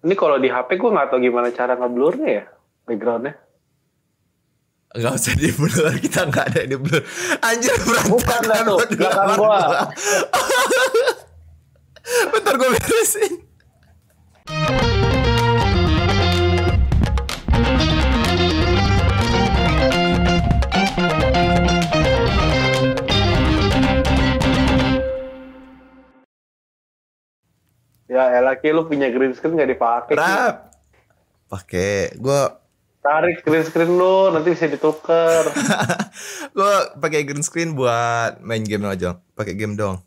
Ini kalau di HP gue nggak tahu gimana cara ngeblurnya ya backgroundnya. Gak usah di blur kita nggak ada di blur. Anjir berantakan Bukan lah tuh, belakang gua. Bentar gue beresin. Ya elah Ki, lu punya green screen nggak dipakai. Rap. Pakai gue Tarik green screen lu, nanti bisa ditukar. gue pakai green screen buat main game aja. Pakai game dong.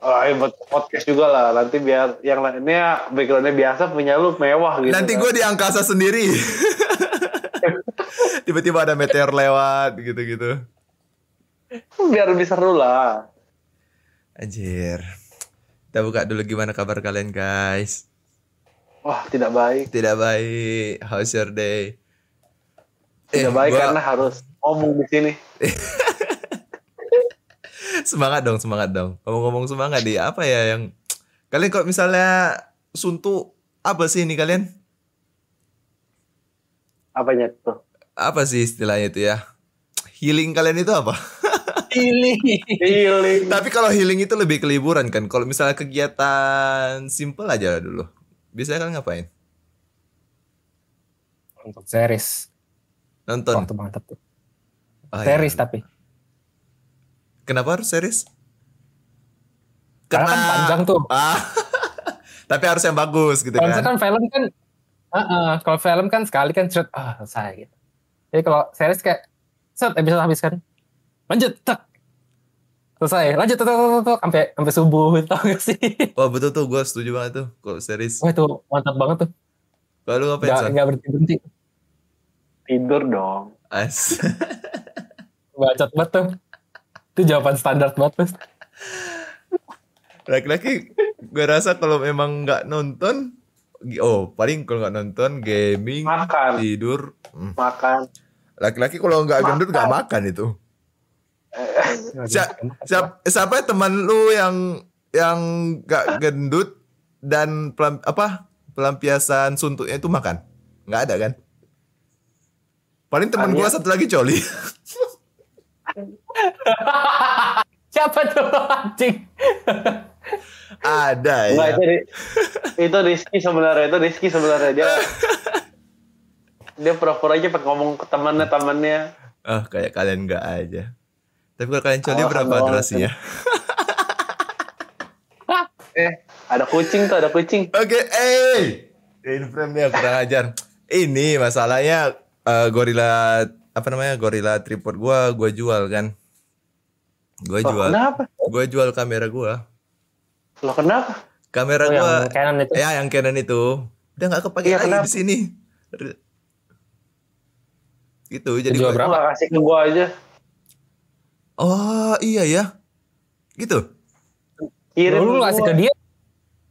Oh, ya buat podcast juga lah. Nanti biar yang lainnya backgroundnya biasa punya lu mewah gitu. Nanti kan. gue di angkasa sendiri. Tiba-tiba ada meteor lewat gitu-gitu. biar lebih seru lah. Anjir. Kita buka dulu gimana kabar kalian guys. Wah, tidak baik. Tidak baik. How's your day? Tidak Eh, baik gua- karena harus ngomong di sini. semangat dong, semangat dong. Ngomong-ngomong semangat di apa ya yang kalian kok misalnya suntuk apa sih ini kalian? Apanya tuh? Apa sih istilahnya itu ya? Healing kalian itu apa? Healing. Tapi kalau healing itu lebih ke liburan kan. Kalau misalnya kegiatan simple aja dulu. Biasanya kan ngapain? Untuk series. Nonton. Waktu mantap tuh. Oh, series iya. tapi. Kenapa harus series? Karena kan panjang tuh. Ah. Tapi harus yang bagus gitu Kalau kan. misalkan film kan, Heeh, kalau film kan sekali kan set, ah selesai gitu. Jadi kalau series kayak set episode habis kan, lanjut tak selesai, lanjut tak tak tak, tak, sampai sampai subuh tau gak sih? Wah betul tuh gue setuju banget tuh kalau series. Wah itu mantap banget tuh, Kalau lu ngapain nggak nggak berhenti berhenti, Tidur dong. As. bacot banget tuh. Itu jawaban standar banget tuh. Laki-laki gue rasa kalau memang nggak nonton oh paling kalau nggak nonton gaming Makan. tidur Hmm. Makan. laki-laki kalau nggak gendut nggak makan itu siapa, siapa, siapa teman lu yang yang nggak gendut dan pelam, apa pelampiasan suntuknya itu makan? Nggak ada kan? Paling teman gua Ada. satu lagi coli. Siapa tuh anjing? ada ya? Itu ri- itu Rizky sebenarnya itu Rizky sebenarnya. Dia dia pura-pura aja pengen ngomong ke temannya temannya. Oh kayak kalian nggak aja tapi kalau kalian coli Awas, berapa durasinya eh ada kucing tuh ada kucing Oke, eh, in frame dia kurang ajar. Ini masalahnya eh, gorila apa namanya gorila tripod gua gua jual kan. Gua Loh, jual. kenapa Gua jual kamera gua. lo kenapa Kamera Oh, gua yang Canon itu. ya yang Canon itu udah nggak kepake Iya, lagi kenapa? di sini. Gitu jadi Jual gua- berapa? gak kasih ke gua aja Oh, iya ya. Gitu. kirim Lu ngasih ke dia,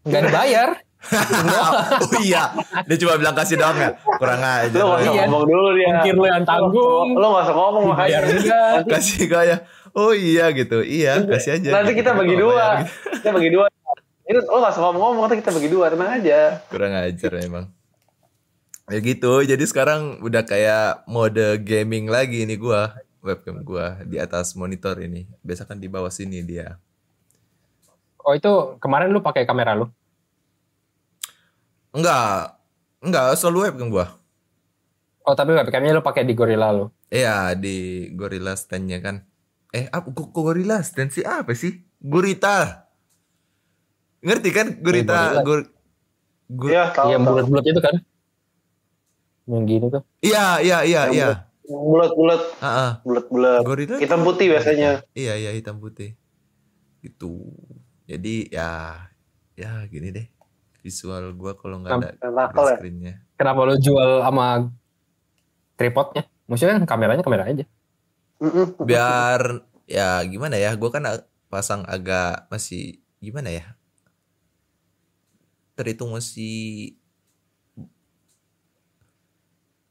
nggak dibayar. oh iya, dia cuma bilang kasih doang ya. Kurang aja. lo gak usah ngomong dulu dia Mungkin lu yang tanggung. lo gak usah ngomong makanya kasih gaya. Oh iya gitu. Iya, kasih aja. nanti gitu. kita bagi dua bayar gitu. kita bagi dua ini lo gak usah ngomong-ngomong nanti kita bagi dua tenang aja kurang ajar emang ya gitu jadi sekarang udah kayak mode gaming lagi ini gua webcam gua di atas monitor ini. Biasa kan di bawah sini dia. Oh itu kemarin lu pakai kamera lu? enggak. Enggak selalu webcam gua. Oh tapi webcamnya lu pakai di Gorilla lu? iya di Gorilla standnya kan. Eh apa kok Gorilla stand sih? Apa sih? Gurita. Ngerti kan? Gurita Gorilla. Gur, Gur- iya tahu Yang bulat-bulat itu kan? Yang gini tuh. iya iya iya Yang iya bulat-bulat Ah, ah. bulat-bulat Gorilla hitam putih biasanya Iya iya hitam putih. Gitu. Jadi ya ya gini deh. Visual gua kalau nggak ada Tentakel ya? screennya. Kenapa lu jual sama tripodnya? Maksudnya kan kameranya kamera aja. Biar ya gimana ya? Gua kan pasang agak masih gimana ya? Terhitung masih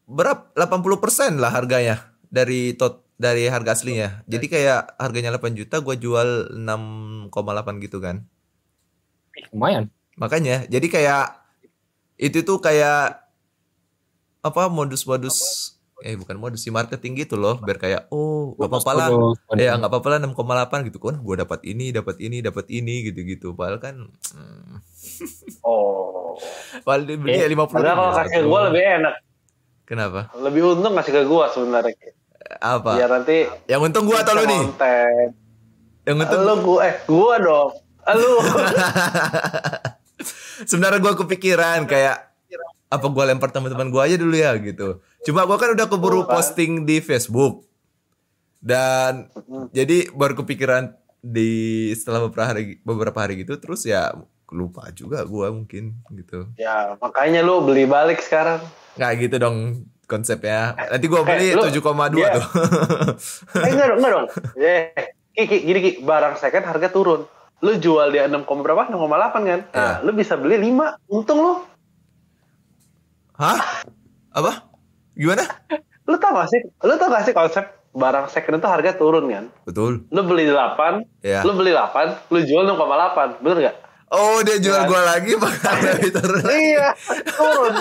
berapa 80% lah harganya dari tot dari harga aslinya. Jadi kayak harganya 8 juta gua jual 6,8 gitu kan. Lumayan. Makanya, jadi kayak itu tuh kayak apa modus-modus eh bukan modus sih marketing gitu loh biar kayak oh gak apa-apa lah ya nggak apa-apa lah 6,8 gitu kan gue dapat ini dapat ini dapat ini gitu-gitu padahal kan hmm, Oh. padahal dia beli ya 50 Padahal kalau kasih ke gue lebih enak. Kenapa Lebih untung kasih ke gue sebenarnya. apa Biar nanti yang untung gua atau lu nih konten. yang untung Lu gue eh gue dong. Lu. sebenarnya gua kepikiran kayak apa gua lempar teman-teman gua aja dulu ya gitu cuma gua kan udah keburu Bukan. posting di Facebook dan jadi baru kepikiran di setelah beberapa hari beberapa hari gitu terus ya lupa juga gua mungkin gitu ya makanya lu beli balik sekarang. Nggak gitu dong konsepnya nanti gua beli Eh, lu- 7,2 dia- tuh Eh enggak dong, enggak dong. Eh, Ki, Ki, gini Ki, barang second harga turun. Lu jual dia 6, berapa? 6,8 kan? Nah, Iya. lu bisa beli 5. Untung lu. hah apa gimana Lu tau gak sih? Lu tau gak sih konsep barang second itu harga turun kan? betul Lu beli 8, ya lu beli 8, lu jual 6,8. Bener gak? oh dia jual Ya. gua lagi makanya lebih turun iya, turun.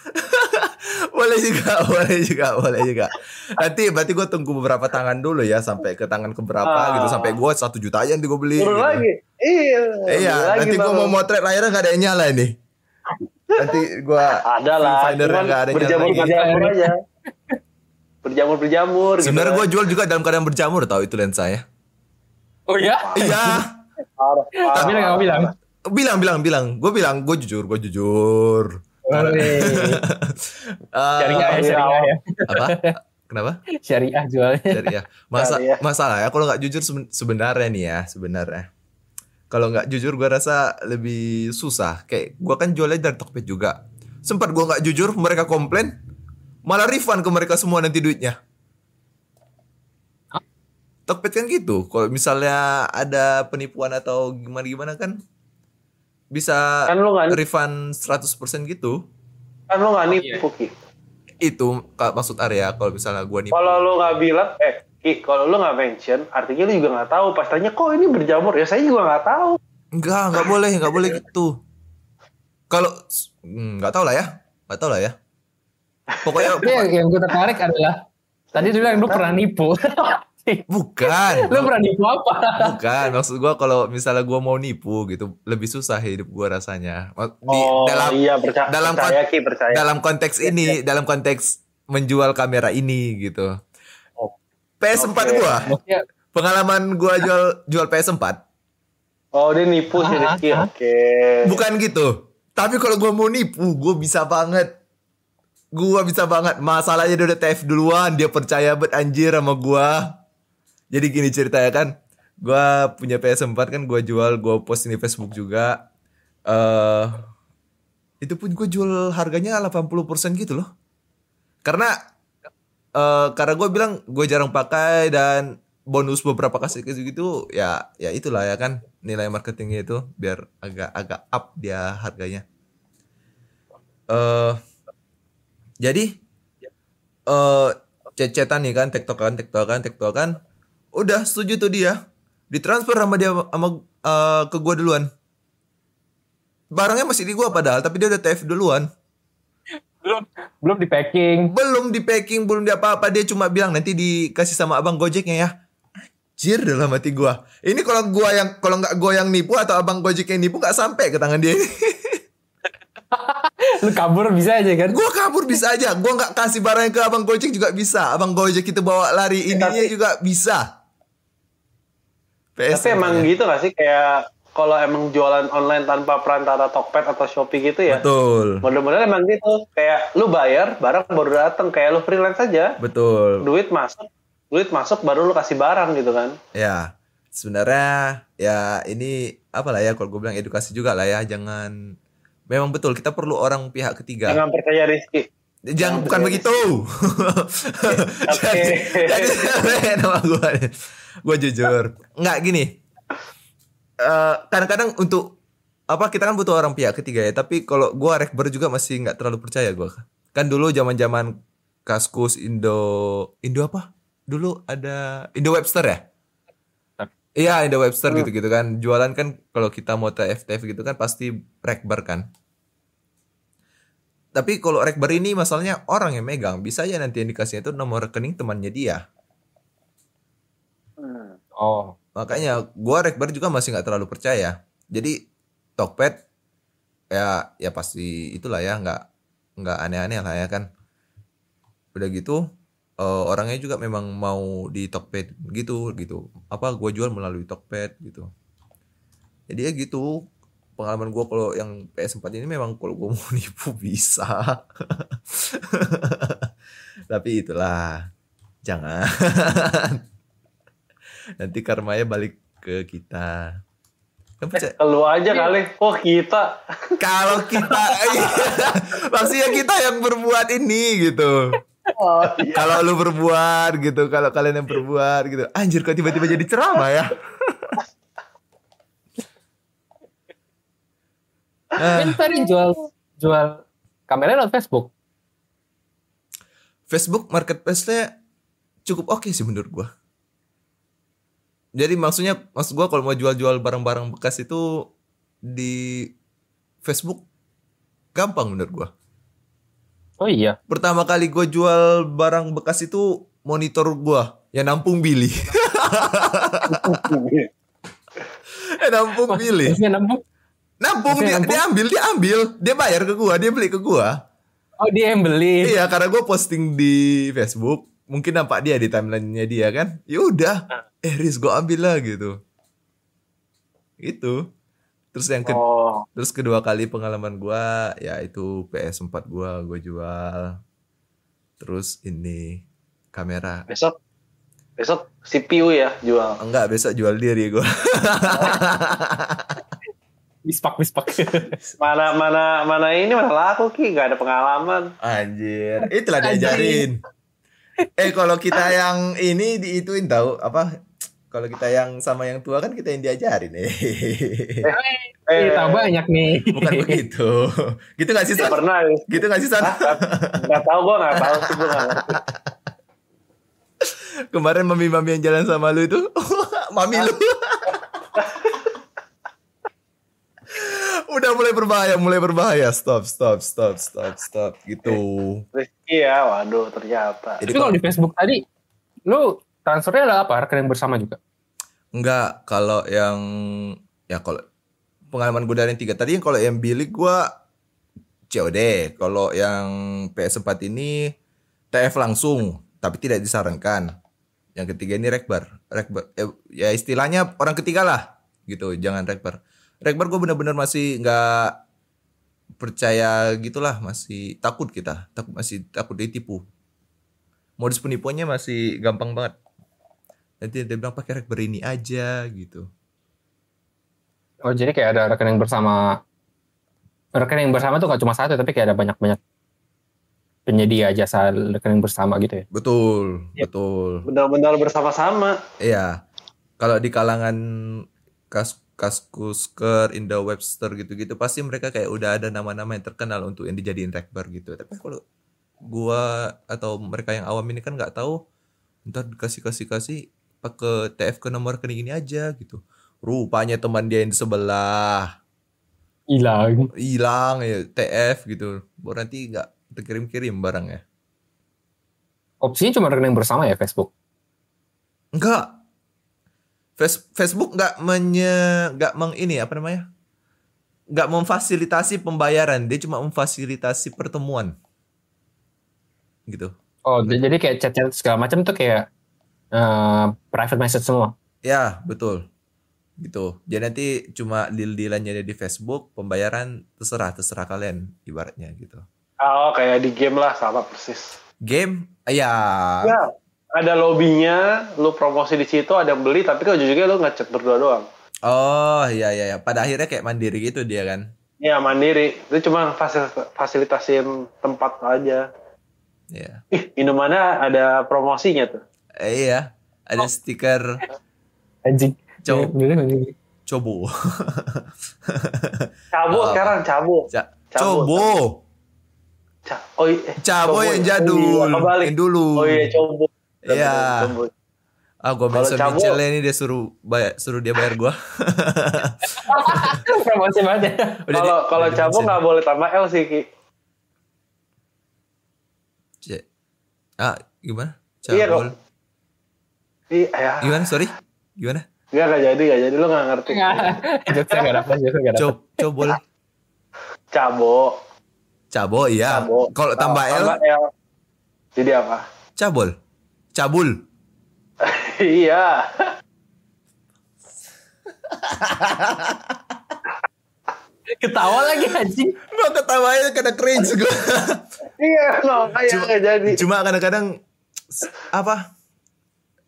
boleh juga, boleh juga, boleh juga. Nanti berarti gue tunggu beberapa tangan dulu ya sampai ke tangan keberapa Ah. gitu sampai gue satu juta aja nanti gue beli. gitu. lagi. Iya. Iya, nanti gue mau motret layarnya gak ada yang nyala nih. Nanti gue ada lah, nggak ada nyala berjamur lagi. berjamur aja. Berjamur berjamur. Sebenarnya gue gitu. jual juga dalam keadaan berjamur tahu itu lensa ya. Oh iya? Iya, parah. Bilang nggak bilang? bilang bilang bilang, gue bilang gue jujur, gue jujur. Eh, Syariah ya, syariah ya. apa? Kenapa? Syariah jualnya. Ya. Masa masalah ya kalau nggak jujur seben- sebenarnya nih ya, sebenarnya. Kalau nggak jujur gua rasa lebih susah. Kayak gua kan jualnya dari Tokped juga. Sempat gua nggak jujur, mereka komplain, malah refund ke mereka semua nanti duitnya. Tokped kan gitu. Kalau misalnya ada penipuan atau gimana-gimana kan bisa Kan lu nggak refund 100% gitu. kan lu nggak Oh, nipu Ki. Itu Kak, maksud Arya kalau misalnya gua nih Kalau lu nggak bilang, eh Ki, kalau lu nggak mention, artinya lu juga nggak tahu. Pas tanya kok ini berjamur, ya saya juga nggak tahu. Enggak, enggak boleh, enggak boleh gitu. Kalau hmm, enggak tahu lah ya. Enggak tahu lah ya. Pokoknya Tapi yang, yang gue tertarik adalah tadi dia bilang lu pernah nipu. bukan. lu pernah nipu apa? Bukan, maksud gua kalau misalnya gua mau nipu gitu, lebih susah hidup gua rasanya. Di, oh dalam iya percaya, dalam percaya Ki, percaya. dalam konteks ini, dalam konteks menjual kamera ini gitu. Oh. PS4 Oke. gua, Maksudnya pengalaman gua jual jual PS4 Oh dia nipu sih Ah, Rizky, ah. oke. Bukan gitu. Tapi kalau gua mau nipu, gua bisa banget. Gua bisa banget. Masalahnya dia udah TF duluan, dia percaya bet anjir sama gua. Jadi gini ceritanya kan, gua punya PS4 kan gua jual, gua post di Facebook juga. Eh itu pun gua jual harganya 80% gitu loh. Karena eh karena gue bilang gue jarang pakai dan bonus beberapa kasih gitu ya ya itulah ya kan nilai marketingnya itu biar agak agak up dia harganya eh jadi eh cecetan nih kan tektokan tektokan tektokan udah setuju tuh dia. Ditransfer sama dia sama eh, ke gua duluan. Barangnya masih di gua padahal tapi dia udah TF duluan. Belum belum di packing. belum di packing belum di apa-apa dia cuma bilang nanti dikasih sama abang gojeknya ya. Anjir dalam hati gua. Ini kalau gua yang kalau nggak gua yang nipu atau abang gojek yang nipu nggak sampai ke tangan dia Lu kabur bisa aja kan? gua kabur bisa aja. Gua nggak kasih barangnya ke abang gojek juga bisa. Abang gojek itu bawa lari ininya tapi- juga bisa PS Tapi emang gitu gak sih kayak kalau emang jualan online tanpa perantara Tokped atau Shopee gitu ya? betul Model-model emang gitu. Kayak lu bayar, barang baru datang. Kayak lu freelance aja. betul Duit masuk, duit masuk baru lu kasih barang gitu kan. ya sebenarnya ya ini apa lah ya kalau gue bilang edukasi juga lah ya jangan memang betul kita perlu orang pihak ketiga Jangan percaya Rizky. Jangan Jangan bukan begitu. jadi, jadi nama gue, jujur. Nggak gini. Eh, kadang-kadang untuk apa kita kan butuh orang pihak ketiga ya. Tapi kalau gue rekber juga masih nggak terlalu percaya gue. Kan dulu zaman-zaman Kaskus Indo Indo apa? Dulu ada Indo Webster ya? Iya Indo Webster gitu-gitu kan. Jualan kan kalau kita mau TF TF gitu kan pasti rekber kan. Tapi kalau Rekber ini masalahnya orang yang megang. Bisa aja nanti yang dikasihnya itu nomor rekening temannya dia. Oh. Makanya gua Rekber juga masih nggak terlalu percaya. Jadi Tokped ya ya pasti itulah ya nggak nggak aneh-aneh lah ya kan. Udah gitu eh, orangnya juga memang mau di Tokped gitu gitu. Apa gua jual melalui Tokped gitu. Jadi ya gitu pengalaman gua kalau yang PS4 ini memang kalau gua mau nipu bisa. Tapi itulah jangan. Nanti karmanya balik ke kita. Percaya- Lu aja kali. Oh kita. kalau kita iya, maksudnya kita yang berbuat ini gitu. Oh, iya. Kalau lu berbuat gitu, kalau kalian yang berbuat gitu. Anjir kok tiba-tiba jadi ceramah ya? Ah, Kan tadi jual jual kamera lewat Facebook. Facebook marketplace-nya cukup oke sih menurut gua. Jadi maksudnya maksud gua kalau mau jual-jual barang-barang bekas itu di Facebook gampang menurut gua. Oh iya. Pertama kali gue jual barang bekas itu monitor gua yang nampung Billy. eh, nampung Billy. Nampung Maksudnya dia, nampung? dia ambil, dia ambil, dia bayar ke gua, dia beli ke gua. Oh dia yang beli. Iya, karena gue posting di Facebook, mungkin nampak dia di timelinenya dia kan. Ya udah, eh Riz gue ambil lah gitu. Itu. Terus yang ke- Oh. terus kedua kali pengalaman gua ya itu PS4 gua gue jual. Terus ini kamera. Besok. Besok CPU ya jual. Enggak, besok jual diri gua. Bispak bispak. Mana mana mana ini mana laku ki gak ada pengalaman. Anjir, itulah diajarin. eh kalau kita yang ini diituin tahu apa? Kalau kita yang sama yang tua kan kita yang diajarin eh. Eh, Kita banyak nih. Bukan begitu. Gitu gak sih Gak San? pernah. ya. Gitu gak sih San? Gak tau gue gak tau sih gue. Kemarin mami-mami yang jalan sama lu itu, mami lu. Udah mulai berbahaya, mulai berbahaya. Stop, stop, stop, stop, stop. Gitu. Rizky ya, waduh ternyata. Jadi Tapi kalau di Facebook tadi, lu transfernya ada apa? Rekening bersama juga. Enggak, kalau yang ya kalau pengalaman gue dari yang tiga tadi yang kalau yang bilik gue COD, kalau yang PS4 ini TF langsung, tapi tidak disarankan. Yang ketiga ini rekbar, rekbar eh, ya istilahnya orang ketiga lah, gitu, jangan rekbar. Rekbar gue bener-bener masih nggak percaya gitulah, masih takut kita, takut masih takut ditipu. Modus penipuannya masih gampang banget nanti dia bilang pakai rekber ini aja gitu Oh jadi kayak ada rekening bersama. Rekening bersama tuh gak cuma satu, tapi kayak ada banyak-banyak penyedia jasa rekening bersama gitu ya. betul Ya. betul Benar-benar bersama-sama. iya kalau di kalangan kas kaskusker Indo Webster gitu-gitu pasti mereka kayak udah ada nama-nama yang terkenal untuk yang dijadiin rekber gitu. Tapi kalau gua atau mereka yang awam ini kan nggak tahu ntar dikasih kasih kasih pakai TF ke nomor rekening ini aja gitu. Rupanya teman dia yang di sebelah. Hilang. hilang ya TF gitu. Baru nanti nggak terkirim-kirim barangnya. Opsinya cuma rekening bersama ya Facebook. enggak Facebook nggak menye nggak meng ini apa namanya? Nggak memfasilitasi pembayaran dia cuma memfasilitasi pertemuan. Gitu. Oh jadi kayak chat-chat segala macam tuh kayak eh, private message semua. ya betul. Gitu. Jadi nanti cuma deal dealannya di Facebook pembayaran terserah terserah kalian ibaratnya gitu. Oh kayak di game lah sama persis. game? Ya Ya, ada lobbynya, lu promosi di situ, ada yang beli, tapi kalau ujungnya lu ngechat berdua doang. oh iya iya ya. pada akhirnya kayak mandiri gitu dia kan Ya mandiri, itu cuma fasil fasilitasin tempat aja. ya Ih, minumannya ada promosinya tuh. eh, iya ada stiker Anjing. Coba. Iya, cobo Cabo Oh. sekarang, cabo. Ca- Cabut. cobo Ca- oh iya, Cabo yang ya. jadul, Iya, yang dulu. Oh iya, cobo. Iya. Ah, mention Cabo- Mitchell ini dia suruh bayar, suruh dia bayar gua. Promosi banget ya. Kalau kalau cabo di-mention. nggak boleh tambah L sih, Ki. C ah gimana Iya, cabul Iya, ya. gimana sorry gimana Enggak, enggak jadi, enggak jadi. Lu enggak ngerti. Jokesnya gak dapet, jokesnya gak dapet. Cob cobol Cabo. cabo iya Cabo. kalau tambah L Tambah L. Jadi apa? cabul cabul. Iya. Ketawa lagi anjing. gua ketawanya karena cringe gua. Iya, no, kayak Cuma- jadi. cuma kadang-kadang apa?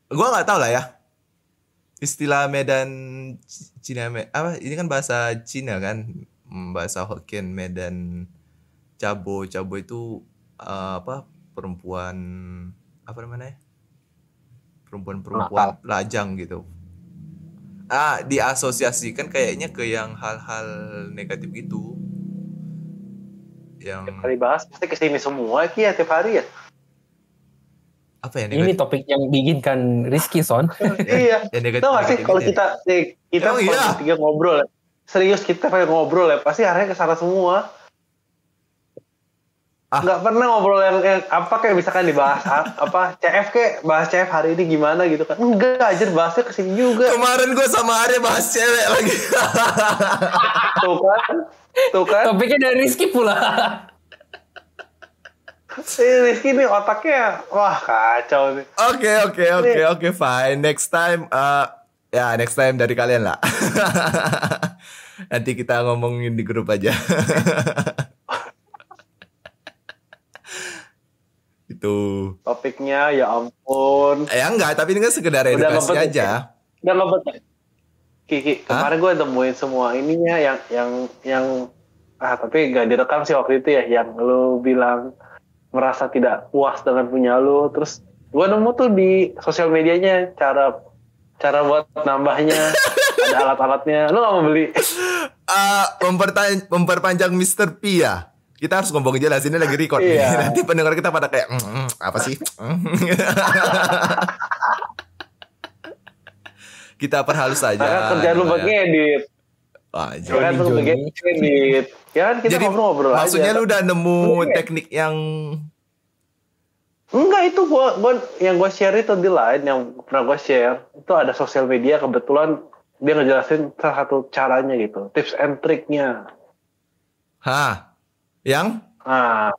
Gua nggak tahu lah ya. Istilah Medan Cina Me- apa? Ini kan bahasa Cina kan? Hmm, bahasa Hokkien Medan cabo. Cabo itu eh, apa? Perempuan apa namanya perempuan-perempuan lajang gitu ah diasosiasikan kayaknya ke yang hal-hal negatif gitu yang Kali bahas pasti ke sini semua Ki ya tiap hari ya. apa ya Ini negatif topik yang bikinkan Rizky Son. iya. yang negatif, Tahu gak sih kalau ya? kita eh, kita Emang kalau iya? ngobrol ya. Serius kita kayak ngobrol ya, pasti arahnya ke sana semua. Ah. Nggak pernah ngobrol yang, yang apa kayak misalkan dibahas apa CF kayak bahas CF hari ini gimana gitu kan. Enggak aja bahasnya ke sini juga. Kemarin gue sama Arya bahas cewek lagi. Tuh kan. Tuh kan. Topiknya dari Rizky pula. Eh, Rizky nih otaknya wah kacau nih. Oke oke oke oke fine. Next time eh ya next time dari kalian lah. Nanti kita ngomongin di grup aja. Itu. Topiknya ya ampun. Eh enggak, tapi ini kan sekedar Udah edukasi ngebet aja. Udah ngebet? Kiki, kemarin gue temuin semua ininya yang yang yang ah tapi gak direkam sih waktu itu ya yang lu bilang merasa tidak puas dengan punya lu terus gue nemu tuh di sosial medianya cara cara buat nambahnya ada alat-alatnya lu gak mau beli Eh, mempertanya- memperpanjang Mr. P ya. Kita harus ngomong jelas ini lagi record nih. Iya. Nanti pendengar kita pada kayak "Mm, mm, apa sih? kita perhalus saja. karena kerjaan lu gitu ya. pakai edit Wah, Joni. pakai edit ya kan kita Jadi ngobrol-ngobrol maksudnya aja lu udah nemu Iya. teknik yang Enggak itu gua, gua yang gue share itu di lain yang pernah gue share itu ada sosial media kebetulan dia ngejelasin salah satu caranya gitu tips and triknya Hah? Yang? nah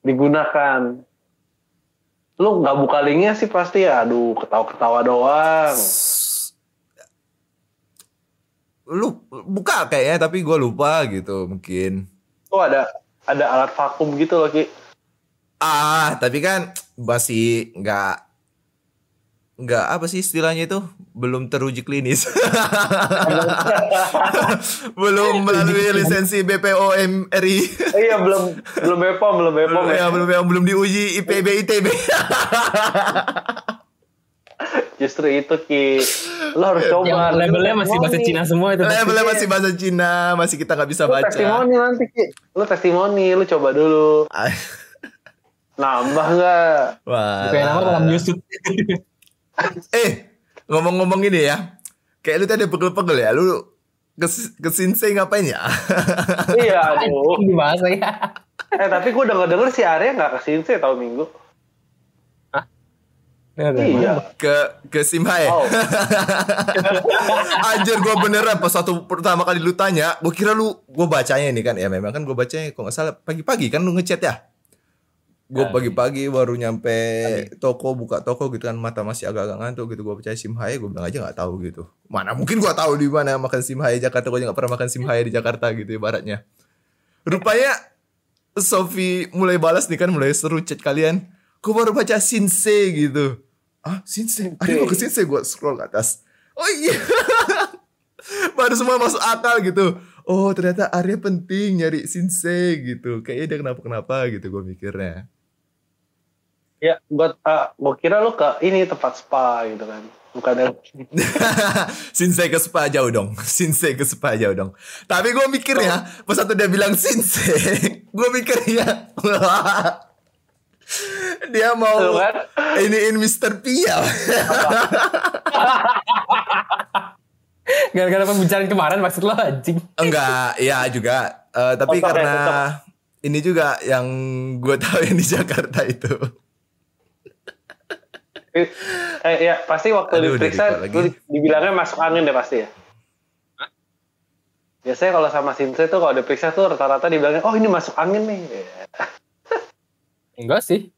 digunakan lu nggak buka linknya sih pasti ya aduh ketawa-ketawa doang Lu buka kayaknya tapi gua lupa gitu mungkin. tuh ada ada alat vakum gitu loh ki Ah, tapi kan masih nggak nggak apa sih istilahnya itu belum teruji klinis. belum melalui lisensi BPOM RI. iya belum belum bepom belum bepom belum, ya ya, belum yang belum diuji IPB ITB. justru itu ki lo harus coba Yang labelnya masih bahasa. Cina semua itu. Labelnya masih bahasa Cina, masih kita nggak bisa lu baca. testimoni nanti ki lu testimoni lu coba dulu nambah nggak Wah. Kayak nama malam nyusut. Eh, ngomong-ngomong ini ya. Kayak lu tadi pegel-pegel ya. Lu ke, ke Sinsei ngapain ya? iya aduh bahasa ya. eh tapi gue denger denger si Arya nggak ke sini sih tahun minggu iya ke ke Simhai. oh Anjir gue beneran pas satu pertama kali lu tanya, gue kira lu gue bacanya nih kan ya memang kan gue bacanya kok nggak salah pagi-pagi kan lu ngechat ya. Gue Ya. pagi-pagi baru nyampe toko buka toko gitu kan mata masih agak-agak ngantuk gitu gue percaya Simhai gue bilang aja nggak tahu gitu. Mana mungkin gue tahu di mana makan Simhai Jakarta gue nggak pernah makan Simhai di Jakarta gitu ibaratnya. Rupanya Sofi mulai balas nih kan mulai seru chat kalian. Gue baru baca Sinse gitu. Ah Sinse? Ayo gue ke Sinse gue scroll ke atas. Oh iya. Baru semua masuk akal gitu. Oh ternyata Arya penting nyari Sinse gitu. Kayaknya dia kenapa-kenapa gitu gue mikirnya. Ya buat ah, gue kira lu ke ini tempat spa gitu kan bukan yang Sinse ke spa jauh dong. Sinse ke spa jauh dong. Tapi gue mikirnya pas satu dia bilang Sinse, gue mikirnya dia mau kan? iniin Mr. Pia. Gara-gara pembicaraan kemarin maksud lo anjing. Enggak, ya juga. Eh, tapi ya, karena tetap. ini juga yang gue tahu yang di Jakarta itu. Eh, ya pasti waktu Aduh, diperiksa di- dibilangnya masuk angin deh pasti ya. Biasanya kalau sama Sinse tuh kalau diperiksa tuh rata-rata dibilangnya oh ini masuk angin nih. Enggak sih.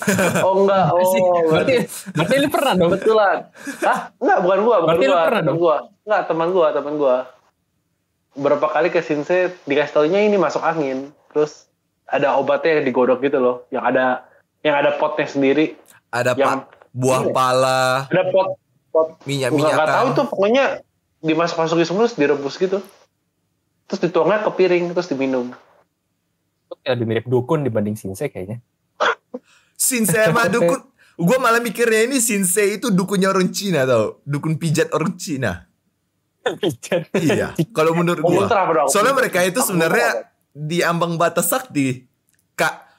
Oh enggak, oh Sih, berarti berarti berarti lu pernah dong. kebetulan. Hah? Enggak, bukan gua, bukan Berarti lu gua, pernah teman dong? gua. Enggak, teman gua, teman gua. Berapa kali ke Sinse dikasih taunya ini masuk angin. Terus ada obatnya yang digodok gitu loh, yang ada yang ada potnya sendiri. Ada Yang- pak buah Iya. pala, Ada pot pot minyak Gua nggak tahu tuh pokoknya dimasuk-masukin semua terus direbus gitu. Terus dituangnya ke piring terus diminum. Ya, lebih mirip dukun dibanding Sinse kayaknya. Sinse mah dukun. Gue malah mikirnya ini Sinse itu dukunnya orang Cina tau. Dukun pijat orang Cina. Iya. Kalau menurut gue. Soalnya mereka itu sebenarnya di ambang batas sakti. Kak,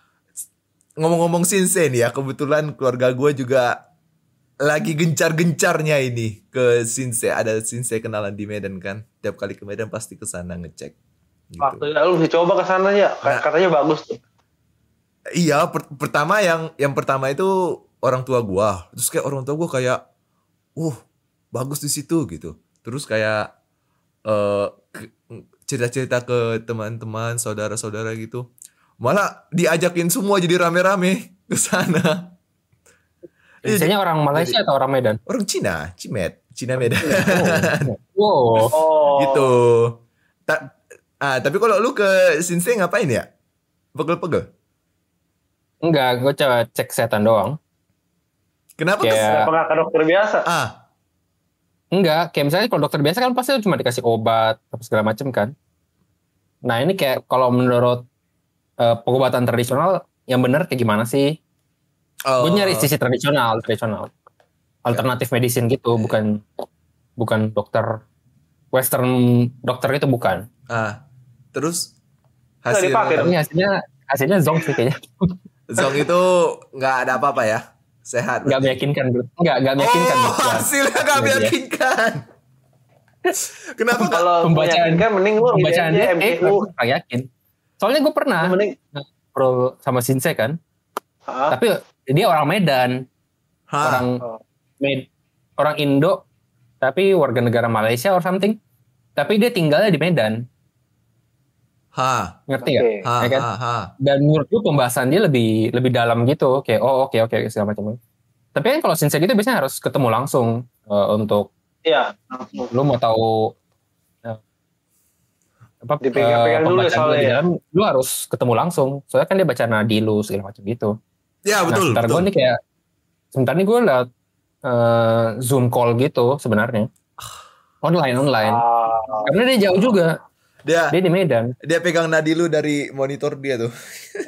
ngomong-ngomong Sinse nih ya, kebetulan keluarga gue juga lagi gencar-gencarnya ini ke Sinse. Ada Sinse kenalan di Medan kan. Tiap kali ke Medan pasti ke sana ngecek. Gitu. Waktu lu bisa coba ke sana ya. Nah. Katanya bagus tuh. Iya, per- pertama yang yang pertama itu orang tua gua. Terus kayak orang tua gua kayak, uh, bagus di situ gitu. Terus kayak eh cerita-cerita ke teman-teman, saudara-saudara gitu. Malah diajakin semua jadi rame-rame ke sana. Biasanya orang Malaysia atau orang Medan? Orang Cina, Cimet, Cina Medan. Wow. Oh. gitu. Ta- ah, tapi kalau lu ke Sinse ngapain ya? Pegel-pegel. Enggak, gue coba cek kesehatan doang. Kenapa Kayak- kes- Kenapa ke dokter biasa? Ah, Enggak, kayak misalnya kalau dokter biasa kan pasti cuma dikasih obat apa segala macam kan. Nah ini kayak kalau menurut eh, pengobatan tradisional yang benar kayak gimana sih? oh, Gue nyari sisi tradisional, tradisional, alternatif medicine gitu, bukan bukan dokter western dokter itu bukan. Ah, terus hasil. Tapi hasilnya hasilnya zong sih kayaknya. zong itu nggak ada apa-apa ya, sehat. Nggak meyakinkan, bro. Nggak nggak meyakinkan. oh. Ya. hasilnya nggak meyakinkan. Kenapa? Kalau Pembacaan- meyakinkan mending lu Pembacaan aja eh, yakin. Soalnya gue pernah Mending pro sama Sinse kan, Hah? tapi dia orang Medan, Hah? orang Oh. Med, orang Indo, tapi warga negara Malaysia or something. Tapi dia tinggalnya di Medan, Hah? ngerti Oke. nggak? Hah? Ya kan? Dan menurut gue pembahasan dia lebih lebih dalam gitu, kayak oh oke oke segala macam. Tapi kan kalau Sinse gitu biasanya harus ketemu langsung eh, untuk Iya. langsung. lu mau tahu apa Dipegang-pegang eh, dulu ya pembacaan soalnya di ya. dalam, lu harus ketemu langsung. Soalnya kan dia baca nadi lu segala macam gitu. Ya nah, betul. sebentar betul. gue nih kayak sebentar nih gue liat eh, zoom call gitu sebenarnya online online Ah, karena dia jauh juga Dia dia di Medan dia pegang nadi lu dari monitor dia tuh.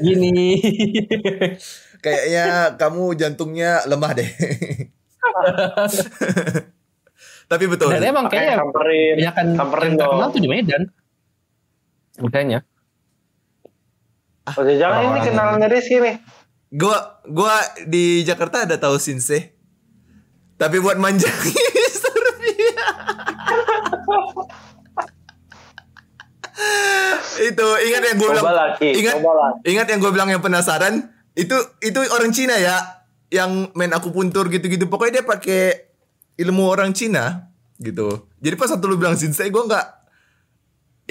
gini Kayaknya kamu jantungnya lemah deh. Tapi betul. dan emang kayaknya samperin. samperin yang terkenal tuh di Medan makanya Oh, jangan ini kenalannya Rizky nih. Gua gua di Jakarta ada tahu Sinse. Tapi buat manjangin. Pia. itu ingat yang gue bilang lagi. ingat ingat yang gue bilang yang penasaran itu itu orang Cina ya yang main akupuntur gitu-gitu pokoknya dia pakai ilmu orang Cina gitu jadi pas satu lu bilang Shinsei gue nggak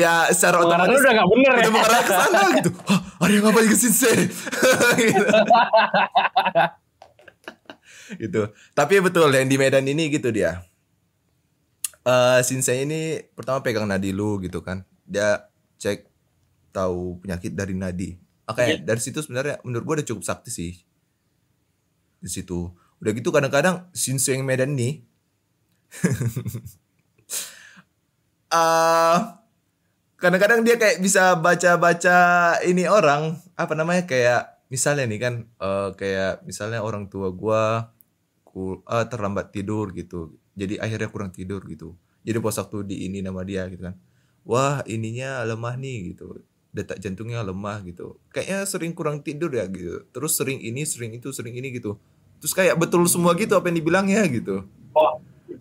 ya secara Pengarang otomatis udah nggak bener ya? udah mengarah ke sana gitu Hah, ada yang ngapain ke Shinsei gitu. gitu tapi betul yang di Medan ini gitu dia eh Shinsei ini pertama pegang nadi lu gitu kan dia cek tahu penyakit dari nadi Oke, dari situ sebenarnya menurut gua udah cukup sakti sih. Di situ. Udah gitu kadang-kadang Shinsei yang Medan nih eh kadang-kadang dia kayak bisa baca-baca ini orang apa namanya kayak misalnya nih kan eh, kayak misalnya orang tua gua ku, eh, terlambat tidur gitu. Jadi akhirnya kurang tidur gitu. Jadi pas waktu di ini nama dia gitu kan wah ininya lemah nih gitu. Detak jantungnya lemah gitu. Kayaknya sering kurang tidur ya gitu. Terus sering ini sering itu sering ini gitu. Terus kayak betul semua gitu apa yang dibilangnya gitu. Oh,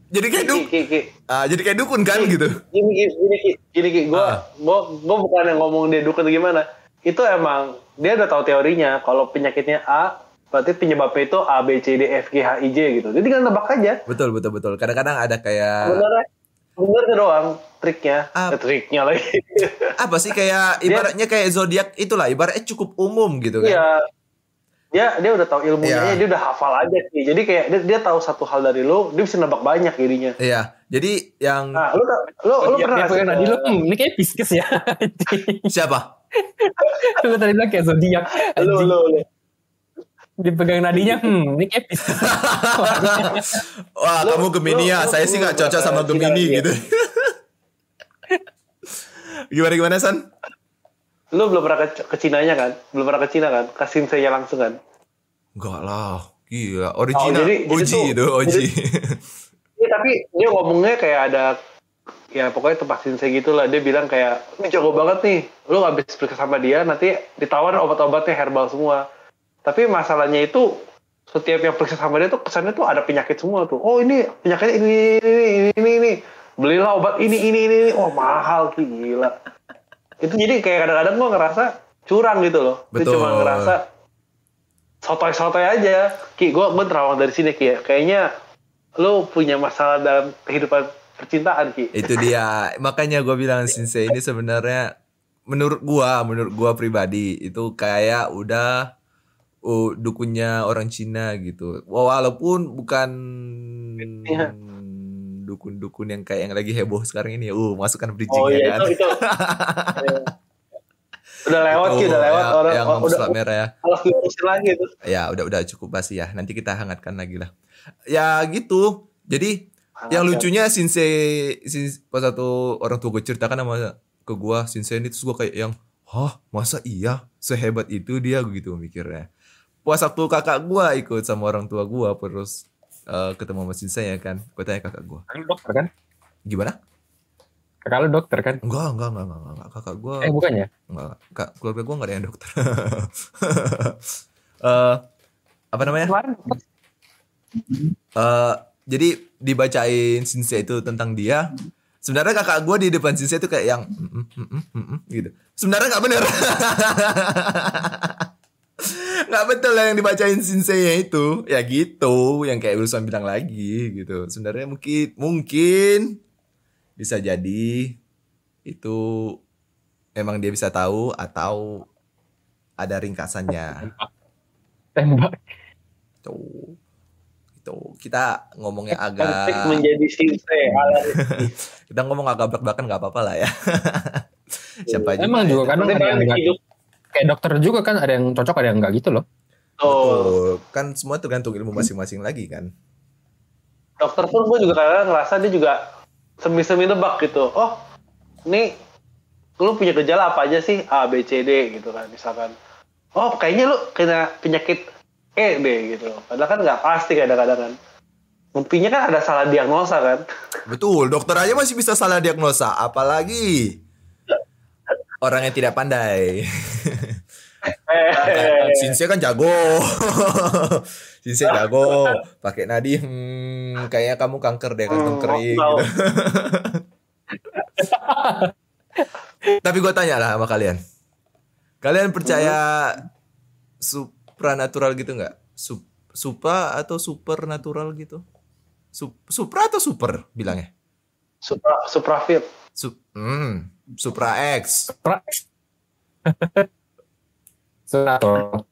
jadi kayak Ki, duk Ki, Ki. ah, jadi kayak dukun kan gitu Gini, gini, gini. Gini, Ki. Gua, Ah. gua bukan yang ngomong dia dukun atau gimana. itu emang dia udah tahu teorinya kalau penyakitnya A berarti penyebabnya itu A B C D F G H I J gitu. Jadi tinggal nebak aja. Betul betul betul. Kadang-kadang ada kayak Sebenarnya sebenarnya doang triknya. Ah. Eh, triknya lagi. apa sih kayak ibaratnya kayak zodiak itulah ibaratnya cukup umum gitu kan. Iya. Dia dia udah tahu ilmunya, Iya. dia udah hafal aja sih. Jadi kayak dia, dia tahu satu hal dari lu, dia bisa nebak banyak jadinya. Iya. Jadi yang Nah, lu lu lu Dia- pernah dia nggak sih, pegang nadi lu, eh, hmm, ini kayak pisces ya. siapa? lu tadi bilang kayak zodiak. lu anjing. lu lu. Dipegang nadinya, hmm, ini kayak pisces. Wah, Lu- kamu Gemini ya. lu- Saya sih nggak cocok sama Gemini gitu. gimana gimana San? Lu belum pernah ke, ke Cinanya kan? Belum pernah ke Cina kan? Kasih saya langsung kan? Enggak lah. Gila, original. Oh, jadi- jadi Oji tuh- itu, Oji. Iya tapi dia ngomongnya kayak ada ya pokoknya tempat sinsei gitu lah dia bilang kayak ini jago banget nih lu habis periksa sama dia nanti ditawar obat-obatnya herbal semua tapi masalahnya itu setiap yang periksa sama dia tuh kesannya tuh ada penyakit semua tuh oh ini penyakitnya ini ini ini ini, ini. belilah obat ini ini ini, ini. oh mahal Ki. gila itu jadi kayak kadang-kadang gua ngerasa curang gitu loh Betul. cuma ngerasa sotoy-sotoy aja Ki gue gue terawang dari sini Ki ya. kayaknya lu punya masalah dalam kehidupan percintaan Ki itu dia. Makanya gua bilang Sensei ini sebenarnya menurut gua, menurut gua pribadi itu kayak udah uh, dukunnya orang Cina gitu. Walaupun bukan Iya. Dukun-dukun yang kayak yang lagi heboh sekarang ini. Uh, masukkan oh bridgingnya iya kan. itu itu udah lewat Itu udah lewat yang, orang yang oh, udah merah ya. diurusin lagi itu Ya udah udah cukup basi ya. Nanti kita hangatkan lagi lah. Ya gitu. Jadi yang lucunya Shinsei, Shin- pas satu orang tua gue ceritakan sama ke gua Shinsei ini terus gua kayak yang hah masa iya sehebat itu dia gitu mikirnya. Pas waktu kakak gua ikut sama orang tua gua terus eh, ketemu sama Shinsei ya kan. Gue tanya kakak gua, Kakak dokter kan? gimana? Kakak lu dokter kan? Enggak, enggak, enggak, enggak, enggak. Kakak gua Eh bukan ya? enggak, kak, keluarga gua enggak ada yang dokter. Eh apa namanya? Eh, jadi dibacain Shinsei itu tentang dia. Sebenarnya kakak gue di depan Shinsei itu kayak yang "Mm, mm, mm, mm, mm, mm," gitu. Sebenarnya nggak bener. nggak betul lah yang dibacain Shinsei itu. Ya gitu, yang kayak Wilson bilang lagi gitu. Sebenarnya mungkin mungkin bisa jadi itu emang dia bisa tahu atau ada ringkasannya. tembak. Tuh. Itu kita ngomongnya konflik agak menjadi sinsei ala kita ngomong agak belak-belakan nggak apa-apa lah ya. Siapa aja. Emang juga kadang ada yang hidup kayak dokter juga kan ada yang cocok ada yang enggak gitu loh. Betul. Kan semua tergantung ilmu masing-masing lagi kan. dokter pun gue juga kadang ngerasa dia juga semi-semi nebak gitu oh ini lu punya gejala apa aja sih A B C D gitu kan misalkan oh kayaknya lu kena penyakit E deh gitu padahal kan nggak pasti kadang-kadang kan buktinya kan ada salah diagnosa kan Betul, dokter aja masih bisa salah diagnosa, apalagi orang yang tidak pandai. eh Shinsei kan jago. Shinsei jago. Pakai nadi, hmm, kayaknya kamu kanker deh, kantong Hmm, kering gitu. Tapi gue tanya lah sama kalian. Kalian percaya supranatural gitu nggak? Sup, supra atau supernatural gitu? Sup, supra atau super bilangnya? supra suprafit Sup, hmm, supra X. Pra- Sunatul.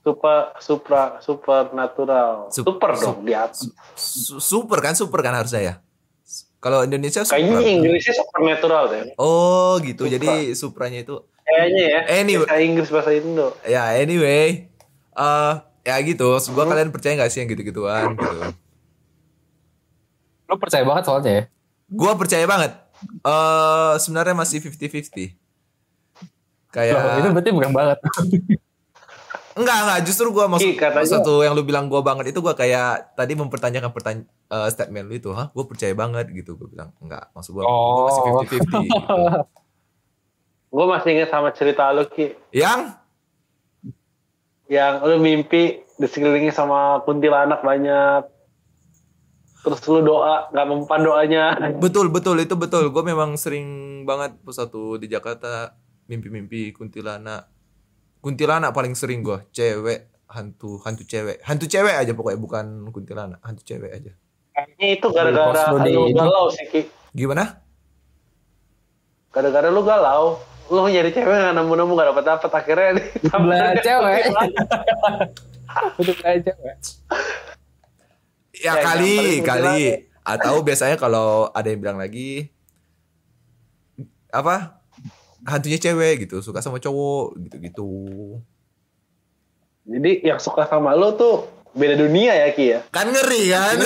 super supra supernatural Sup- super sup- dong di atas Su- super kan super kan harusnya ya kalau Indonesia supra kayaknya Inggrisnya supernatural deh oh gitu Supra. jadi supranya itu kayaknya ya Anyway. bahasa Inggris bahasa Indo ya anyway eh ya gitu gua Hmm. kalian percaya gak sih yang gitu-gituan gitu Lo percaya banget soalnya ya. gua percaya banget eh sebenarnya masih 50-50 kayak Loh, itu berarti bukan banget. enggak enggak justru gua maksud katanya- satu yang lu bilang gua banget itu gua kayak tadi mempertanyakan pertanyaan statement lu itu hah gua percaya banget gitu gua bilang enggak maksud gua, gua masih Oh. 50-50 gitu. gue masih ingat sama cerita lu Ki yang yang lu mimpi disekelilingi sama kuntilanak banyak terus lu doa nggak mempan doanya Betul betul itu betul. Gue memang sering banget pas satu di Jakarta mimpi-mimpi kuntilanak. Kuntilanak paling sering gua cewek hantu hantu cewek hantu cewek aja pokoknya bukan kuntilanak hantu cewek aja Kayaknya itu gara-gara lu galau sih Ki. gimana Gara-gara lu galau. Lu nyari cewek gak nemu-nemu gak dapet dapet akhirnya Belah cewek. Untuk belah cewek. ya, Ya, kali kali atau biasanya kalau ada yang bilang lagi apa hantunya cewek gitu suka sama cowok gitu gitu Jadi yang suka sama lu tuh beda dunia ya Ki ya. kan ngeri kan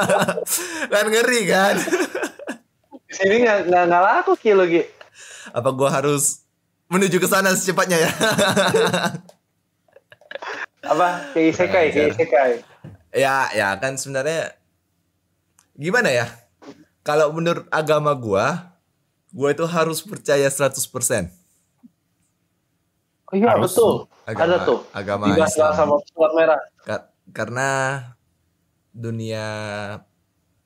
kan ngeri kan sini gak, gak, gak laku Ki lu Ki. apa gua harus menuju ke sana secepatnya ya Apa? Kayak isekai, ajar. isekai. ya ya kan sebenarnya gimana ya kalau menurut agama gua gua itu harus percaya 100% Oh iya Harus. betul. Agama- Ada tuh. agama Dibahas Islam. sama surat merah. Ka- karena dunia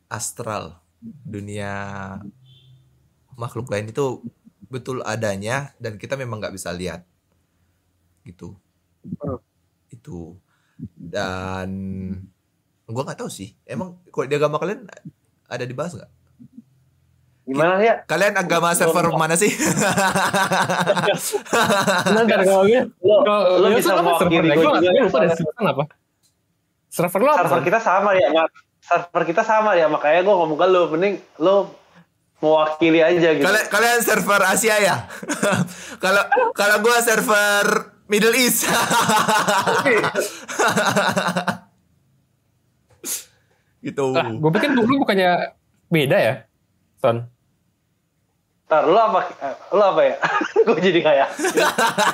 astral, dunia makhluk lain itu betul adanya dan kita memang nggak bisa lihat, gitu. Hmm. Itu dan gua nggak tahu sih. Emang kok di agama kalian ada dibahas nggak? Gimana ya? Kalian agama server mana sih? Bentar kalau gue. Lo, Kalau lo lu bisa apa mewakili server? gue Gue juga. kan, lupa deh soalnya sebutan apa. Server lo apa? Server kita sama ya, Mak. Server kita sama ya, makanya gue ngomong ke lo. Mending lo mewakili aja gitu. kalian kalian server Asia ya? Kalau kalau gua server Middle East. gitu. Lah, gue pikir dulu bukannya beda ya, Son. Ntar, lo apa? eh, Lo apa ya? gue jadi kayak.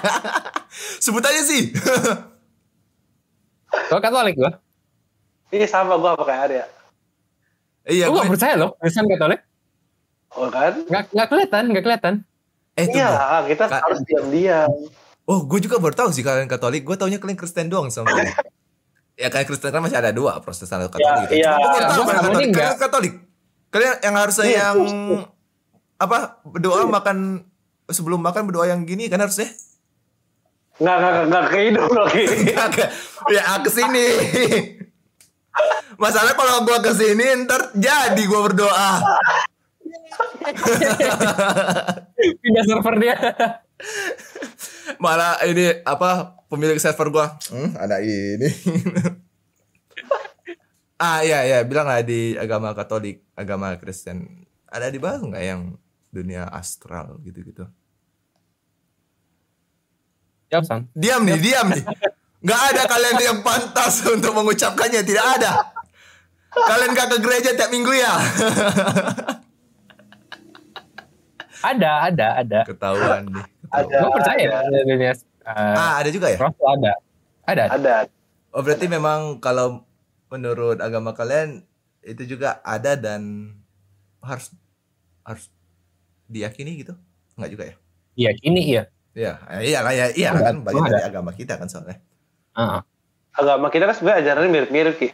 Sebut aja sih. Gue Katolik gue. Ini sama gue apa kayak Arya. iya, Gue gak gue. percaya loh, Kristen Katolik. Oh kan? Gak, gak kelihatan, gak kelihatan. Eh. Iya kita Kak- harus diam-diam. Oh, gue juga baru tahu sih kalian Katolik. Gue taunya kalian Kristen doang sama gue. ya kalian Kristen kan masih ada dua, Protestan atau Katolik. iya. Cuma gue baru Iya, tahu gua kalian Katolik. Kalian yang harusnya Iya, yang Kristen. apa berdoa makan sebelum makan berdoa yang gini kan harusnya. Nggak, nggak, nggak ke hidung lagi. ya ke- ya ke sini. Masalah kalau gua ke sini ntar jadi gua berdoa. Pindah server dia. Malah ini apa pemilik server gua, hmm, ada ini. ah iya iya bilang lah di agama Katolik, agama Kristen. Ada dibahas nggak yang dunia astral gitu-gitu? Jawab, Son. Diam nih, diam nih. Nggak ada kalian yang pantas untuk mengucapkannya, tidak ada. Kalian gak ke gereja tiap minggu ya? Ada, ada, ada. Ketahuan nih. Ada. Gue percaya ada. dunia uh, Ah, ada juga ya? Rasul ada. Ada. Ada. Oh, berarti memang kalau menurut agama kalian itu juga ada dan harus harus diyakini gitu? Enggak juga ya? Iya, ini iya. Iya, eh, iya lah ya, iya kan bagian ada. dari agama kita kan soalnya. Heeh. Agama kita kan sebenarnya ajarannya mirip-mirip Ki.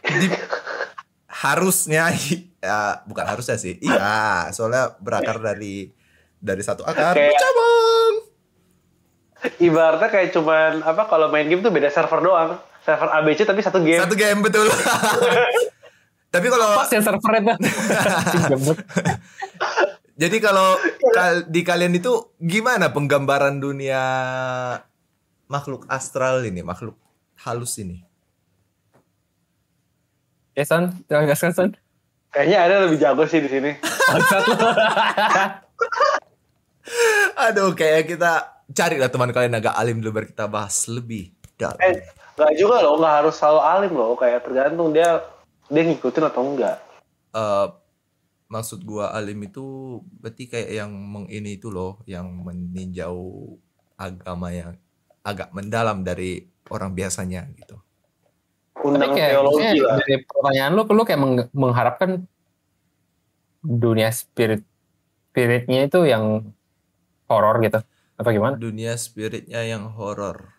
Harusnya ya bukan harusnya sih. Iya, soalnya berakar dari dari satu akar Kayak- bercabang. Ibaratnya kayak cuman apa kalau main game tuh beda server doang. Server ABC tapi satu game. Satu game betul. Tapi kalau Pas ya server itu. Anjing, geblek. jadi kalau kal- di kalian itu gimana penggambaran dunia makhluk astral ini, makhluk halus ini? Ya, Son. Jangan gaskan, Son. Kayaknya ada lebih jago sih di sini. Aduh, kayak kita cari lah teman kalian agak alim dulu biar kita bahas lebih dalam. Eh, nggak juga loh, nggak harus selalu alim loh. Kayak tergantung dia dia ngikutin atau enggak. Eh, maksud gua alim itu berarti kayak yang mengini itu loh, yang meninjau agama yang agak mendalam dari orang biasanya gitu. Tapi Undang kayak teologi lah. dari pertanyaan lu, lu kayak meng- mengharapkan dunia spirit spiritnya itu yang horor gitu apa gimana? Dunia spiritnya yang horor.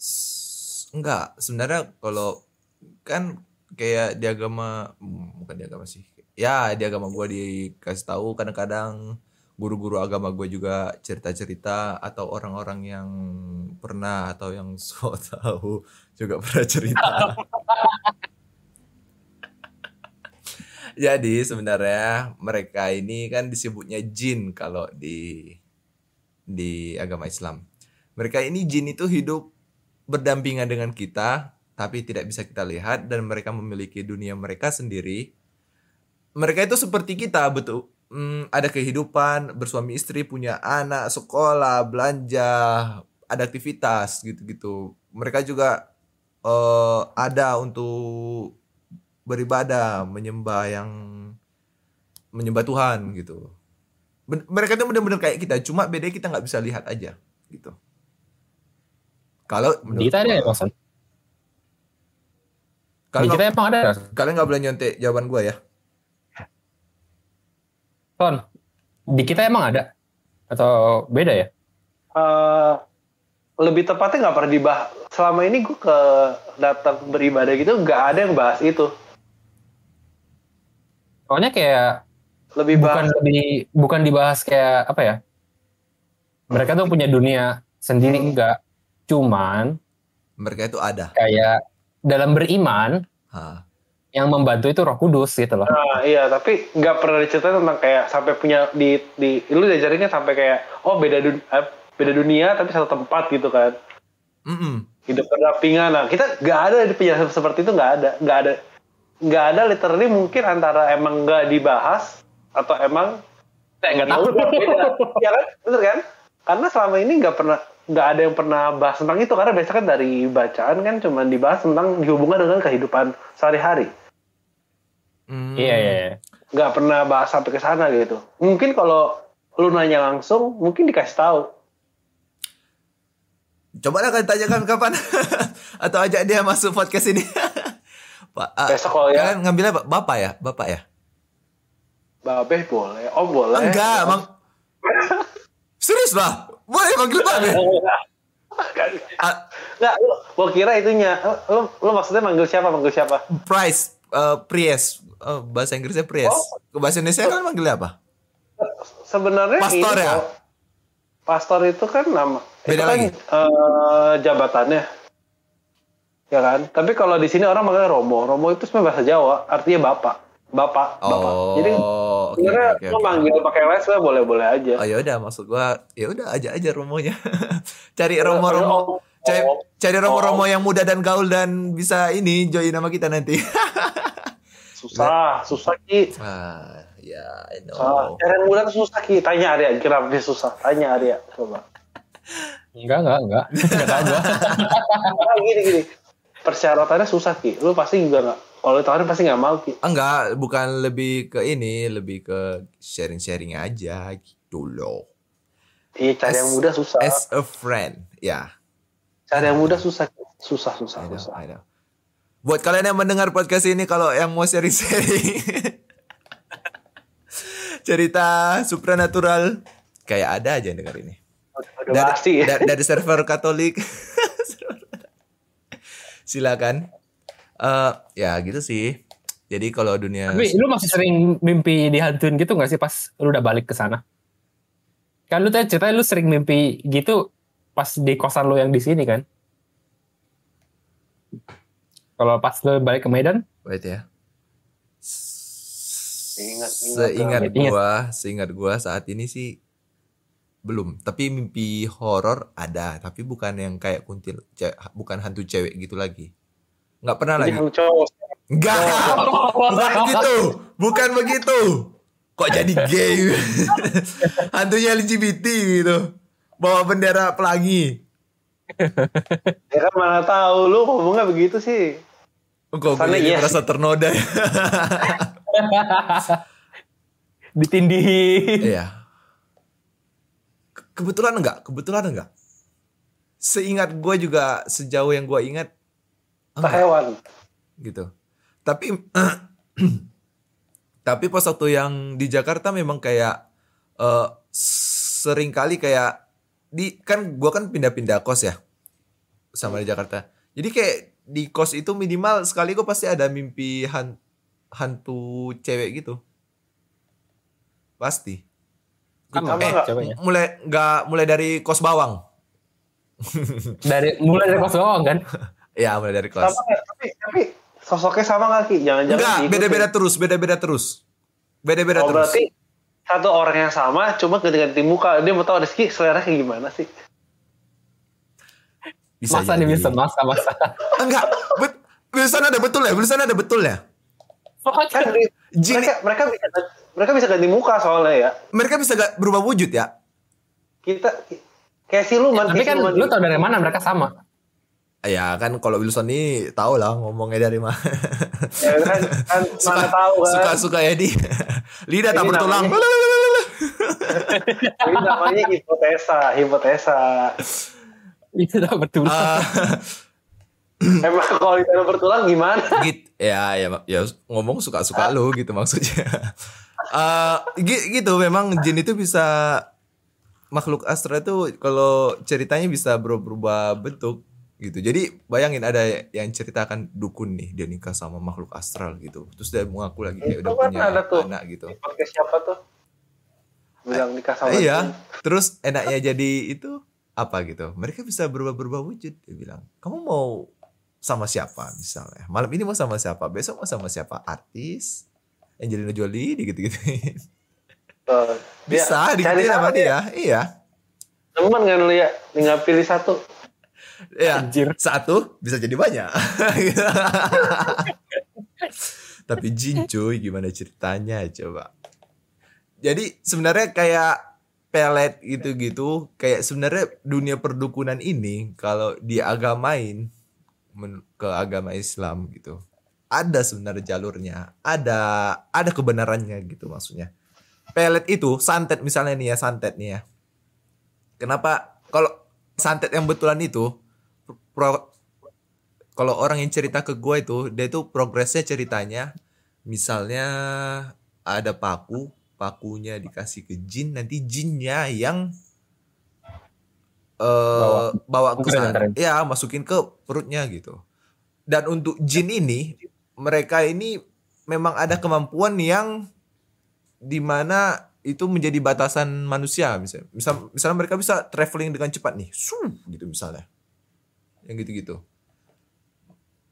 S- Enggak, sebenarnya kalau kan kayak di agama bukan di agama sih. Ya, di agama gua dikasih tahu kadang-kadang guru-guru agama gue juga cerita-cerita atau orang-orang yang pernah atau yang so tahu juga pernah cerita. Jadi sebenarnya mereka ini kan disebutnya jin kalau di di agama Islam. Mereka ini jin itu hidup berdampingan dengan kita tapi tidak bisa kita lihat dan mereka memiliki dunia mereka sendiri. Mereka itu seperti kita betul. Hmm, ada kehidupan bersuami istri, punya anak, sekolah, belanja, ada aktivitas gitu-gitu. Mereka juga uh, ada untuk beribadah, menyembah yang menyembah Tuhan gitu. Mereka itu benar-benar kayak kita, cuma beda kita nggak bisa lihat aja gitu. Kalau menurut Dita ada ya kalau Di kita emang ada kalian nggak boleh nyontek jawaban gua ya. Ton. Di kita emang ada? Atau beda ya? Eh, lebih tepatnya nggak pernah dibahas. Selama ini gue ke datang beribadah gitu nggak ada yang bahas itu. Soalnya kayak Lebih bukan bahas lebih bukan dibahas kayak apa ya? Mereka tuh punya dunia sendiri enggak. Cuman Mereka itu ada. kayak dalam beriman Ha. yang membantu itu Roh Kudus gitu loh. Nah, iya, tapi nggak pernah diceritain tentang kayak sampai punya di di lu diajarinnya sampai kayak oh beda dun, eh, beda dunia tapi satu tempat gitu kan. Mm-mm. Hidup berdampingan. Nah, kita nggak ada di penjelasan seperti itu nggak ada, nggak ada, nggak ada literally mungkin antara emang nggak dibahas atau emang Saya nggak tahu. beda. ya kan, bener kan? Karena selama ini nggak pernah nggak ada yang pernah bahas tentang itu karena biasanya kan dari bacaan kan cuma dibahas tentang dihubungkan dengan kehidupan sehari-hari. Mm. Iya iya. iya. nggak pernah bahas sampai ke sana gitu. Mungkin kalau lu nanya langsung, mungkin dikasih tahu. Coba lah kalian tanyakan kapan atau ajak dia masuk podcast ini. Pak, ah, Besok kalau ya. kalian ngambilnya ba- bapak ya, bapak ya? Babeh boleh, om boleh. Enggak, Om. mang. Serius lah, boleh manggil babe. Ah, Nggak, lu, gua kira itunya. Lu, lu maksudnya manggil siapa? Manggil siapa? Price, uh, Priest, Uh, bahasa Inggrisnya Priest. Oh. Ke bahasa Indonesia kan manggilnya apa? Sebenarnya Pastor ini ya? Pastor itu kan nama. Beda itu kan, lagi? eh, jabatannya. Ya kan? Tapi kalau di sini orang manggilnya Romo. Romo itu sebenarnya bahasa Jawa, artinya bapak. Bapak, bapak. Jadi Oh, oke sebenarnya oke lu oke. manggil pakai les sebenarnya boleh-boleh aja. Oh ya udah, maksud gua ya udah aja aja romonya. cari romo-romo, cari, Oh. cari romo-romo yang muda dan gaul dan bisa ini join nama kita nanti. Susah, susah Ki. ah, ya, I Susah. know. Cari yang muda tuh susah Ki. Tanya Arya, kenapa dia susah? Tanya Arya, coba. Enggak enggak enggak. Enggak tahu gua. Gini gini. Persyaratannya susah Ki. Lu pasti juga nggak. Kalau ditawarin pasti nggak mau Ki. Enggak, bukan lebih ke ini, lebih ke sharing-sharing aja gitu loh. Iya, cari yang As- muda susah. As a friend, ya. Cari yang muda susah. Susah, susah, I know, susah. I know. Buat kalian yang mendengar podcast ini kalau yang mau sharing-sharing cerita supranatural kayak ada aja yang denger ini. Udah pasti ya. da- dari server Katolik. Silakan. Eh ya gitu sih. Jadi kalau dunia Tapi lu masih sering mimpi dihantuin gitu gak sih pas lu udah balik ke sana? Kan lu tadi ceritanya lu sering mimpi gitu pas di kosan lu yang di sini kan? Kalau pas lu balik ke Medan, Wait ya. Ingat, ingat, Seingat ingat. Ingat. gua, seingat gua saat ini sih belum. Tapi mimpi horor ada, tapi bukan yang kayak kuntil, bukan hantu cewek gitu lagi. Nggak pernah Jadi lagi. yang cowok. Enggak, bukan begitu, bukan begitu. Kok jadi gay? Hantunya LGBT gitu. Bawa bendera pelangi. Ya kan mana tahu lu ngomongnya begitu sih. Kok gue iya. merasa ternoda ya? ditindihin. Iya. Ke- Kebetulan enggak? Kebetulan enggak? Seingat gue juga sejauh yang gue ingat enggak hewan. gitu. Tapi tapi pas waktu yang di Jakarta memang kayak eh sering kali kayak di kan gue kan pindah-pindah kos ya sama di Jakarta. Jadi kayak di kos itu minimal sekali gue pasti ada mimpi han- hantu cewek gitu. Pasti. Sama eh, nggak? coba ya. mulai nggak mulai dari kos bawang. Dari mulai dari kos doang kan. Ya, mulai dari kos. Sama? Tapi, tapi sosoknya sama nggak Ki? Jangan-jangan Enggak, beda-beda terus, beda-beda terus. Beda-beda Oh terus. berarti satu orang yang sama, cuma ganti-ganti muka. Dia mau tahu Rizky selera kayak gimana sih? Bisa masa nih bisa masa masa. Enggak, bet, Wilson ada betul ya, Wilson ada betul ya. Kan mereka mereka bisa mereka bisa ganti muka soalnya ya. Mereka bisa gak berubah wujud ya? Kita kayak siluman. Tapi kayak kan siluman. lu tau dari mana mereka sama. Ya kan kalau Wilson ini tahu lah ngomongnya dari mana. Ya, kan, kan mana tahu kan. Suka-suka ya di lidah tak bertulang. Ini namanya hipotesa, hipotesa. Itu udah betul. Ah, Emang kalau ditanya bertulang gimana? gitu ya ya ya ngomong suka-suka lu gitu maksudnya. Eh, gi- gitu memang jin itu bisa makhluk astral itu kalau ceritanya bisa berubah bentuk gitu. Jadi bayangin ada yang ceritakan dukun nih dia nikah sama makhluk astral gitu. Terus dia mengaku lagi kayak udah punya ada tuh. anak gitu. Pakai siapa tuh? Bilang nikah sama iya. jin. Terus enaknya jadi itu apa gitu. Mereka bisa berubah-berubah wujud dia bilang. Kamu mau sama siapa misalnya? Malam ini mau sama siapa? Besok mau sama siapa? Artis? Angelina Jolie gitu-gitu. Dia Bisa cari digituin sama dia. Iya. Temen kan lu ya, tinggal pilih satu. Iya. Anjir. Satu bisa jadi banyak. Tapi jin cuy gimana ceritanya coba. Jadi sebenarnya kayak pelet gitu-gitu kayak sebenarnya dunia perdukunan ini kalau diagamain ke agama Islam gitu. Ada sebenarnya jalurnya, ada ada kebenarannya gitu maksudnya. Pelet itu santet misalnya nih ya santet nih ya. Kenapa kalau santet yang betulan itu pro- kalau orang yang cerita ke gue itu dia itu progresnya ceritanya misalnya ada paku pakunya dikasih ke jin nanti jinnya yang eh bawa, ke sana. ya masukin ke perutnya gitu. Dan untuk jin ini mereka ini memang ada kemampuan yang di mana itu menjadi batasan manusia misalnya misal misalnya mereka bisa traveling dengan cepat nih su gitu misalnya yang gitu-gitu.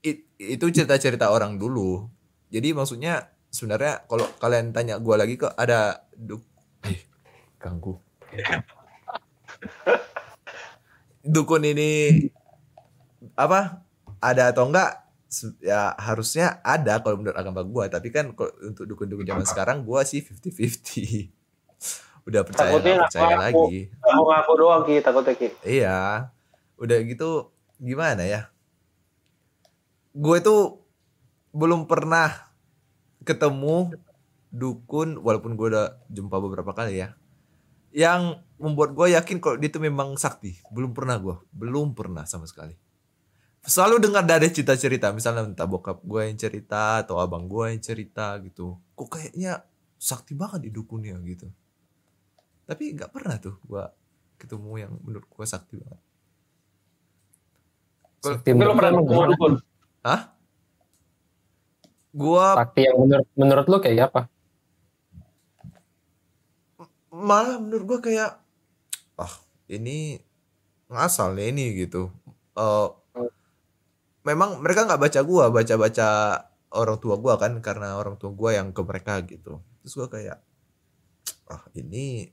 It- itu cerita-cerita orang dulu. Jadi maksudnya sebenarnya kalau kalian tanya gua lagi kok ada duk eh, ganggu. Dukun ini apa ada atau enggak? Ya harusnya ada kalau menurut agama gua. Tapi kan untuk dukun-dukun zaman sekarang gua sih 50-50 udah percaya Takutnya nggak percaya ngaku. lagi. Aku ngaku doang Ki, takutnya Ki. Iya. Udah gitu gimana ya? Gue tuh belum pernah ketemu dukun walaupun gue udah jumpa beberapa kali ya. Yang membuat gue yakin kalau dia itu memang sakti. Belum pernah gue. Belum pernah sama sekali. Selalu dengar dari cerita-cerita. Misalnya entah bokap gue yang cerita atau abang gue yang cerita gitu. Kok kayaknya sakti banget di dukunnya gitu. Tapi nggak pernah tuh gue ketemu yang menurut gue sakti banget. Sakti Tapi lu pernah dukun? Hah? Gua Sakti yang menurut menurut lu kayak apa? malah menurut gua kayak ah ini ngasal nih ini gitu. Eh memang mereka nggak baca gua, baca-baca orang tua gua kan karena orang tua gua yang ke mereka gitu. Terus gua kayak ah ini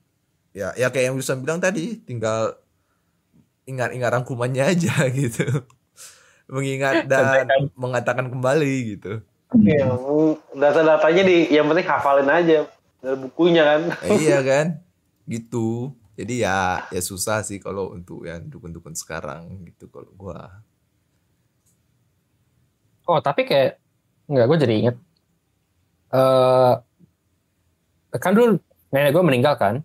ya ya kayak yang bisa bilang tadi tinggal ingat-ingat rangkumannya aja gitu. Mengingat dan mengatakan kembali gitu. Iya, data-datanya di yang penting hafalin aja dari bukunya kan. Eh, iya kan gitu jadi ya ya susah sih kalau untuk yang dukun-dukun sekarang gitu kalau gua Oh tapi kayak nggak gue jadi inget. eh kan dulu nenek gue meninggal kan.